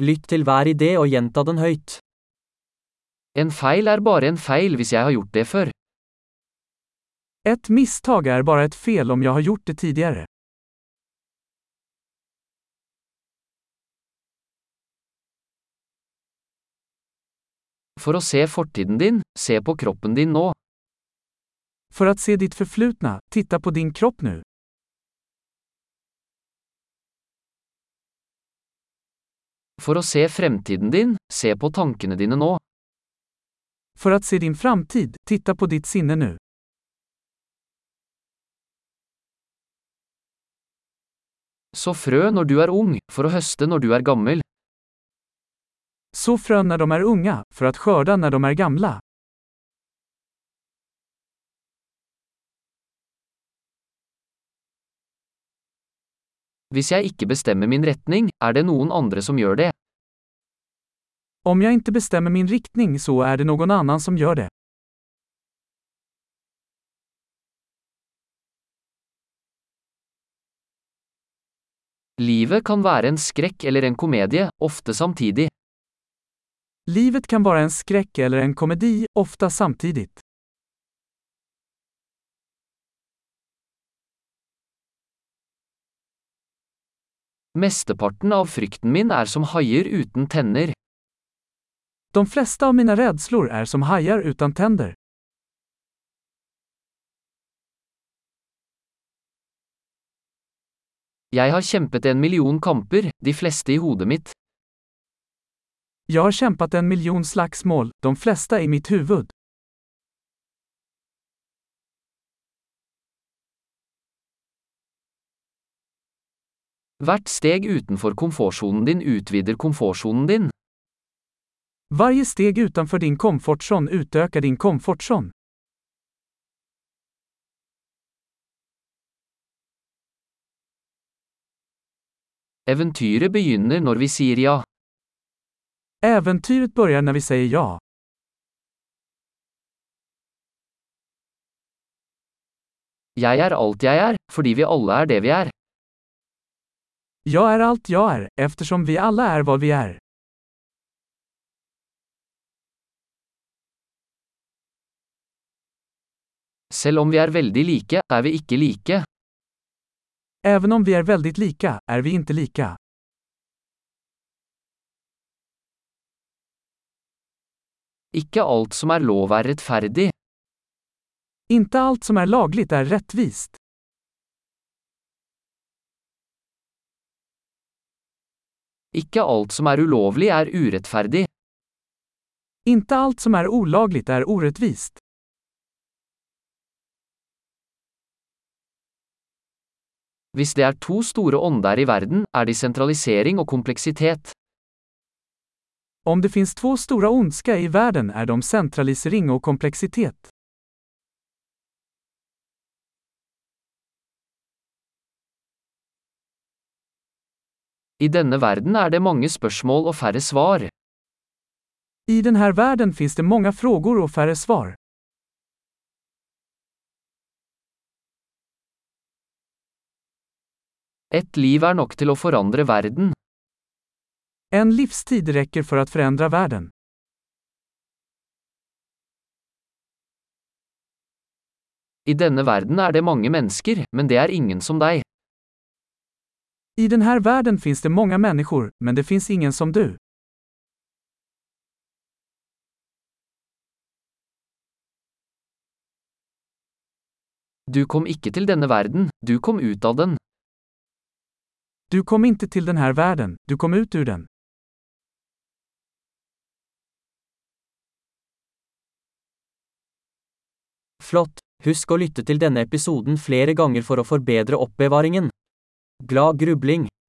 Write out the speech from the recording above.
Lytt til hver idé og gjenta den høyt. En feil er bare en feil hvis jeg har gjort det før. Ett misstag är bara ett fel om jag har gjort det tidigare. For å se fortiden din, se på kroppen din nå. För att se ditt förflutna, titta på din kropp nu. For å se fremtiden din, se på tankene dine nå. För att se din framtid, titta på ditt sinne nu. Så frø når du er ung, for å høste når du er gammel. Så frön när de är unga, för att skörda när de är gamla. Hvis jeg ikke bestemmer min retning, er det noen andre som gjør det. Om jag inte bestämmer min riktning så är det någon annan som gör det. Livet kan være en skrekk eller en komedie, ofte samtidig. Livet kan vara en skräck eller en komedi, ofta samtidigt. Mesteparten av frykten min er som haier uten tenner. De flesta av mina rädslor är som hajar utan tänder. Jeg har kjempet en million kamper, de fleste i hodet mitt. Jag har kämpat en miljon slagsmål, de flesta i mitt huvud. Hvert steg utenfor komfortsonen din utvider komfortsonen din. Varje steg utanför din komfortzon utökar din komfortzon. Eventyret begynner når vi sier ja. Äventyret börjar när vi säger ja. Jeg er alt jeg er, fordi vi alle er det vi er. Jag är allt jag är, eftersom vi alla är vad vi är. Selv om vi er veldig like, er vi ikke like. Även om vi är väldigt lika, är vi inte lika. Ikke alt som er lov er rettferdig. Inte allt som är lagligt är rättvist. Ikke alt som er ulovlig er urettferdig. Inte allt som är olagligt är orättvist. Hvis det er to store ånder i verden, er de sentralisering og kompleksitet. Om det finns två stora ondska i världen är de centralisering och komplexitet. I denne verden er det mange spørsmål og færre svar. I den här världen finns det många frågor och färre svar. Ett liv er nok til å forandre verden. En livstid räcker för att förändra världen. I denne verden er det mange mennesker, men det er ingen som deg. I den här världen finns det många människor, men det finns ingen som du. Du kom ikke til denne verden, du kom ut av den. Du kom inte till den här världen, du kom ut ur den. Flott! Husk å lytte til denne episoden flere ganger for å forbedre oppbevaringen. Glad grubling!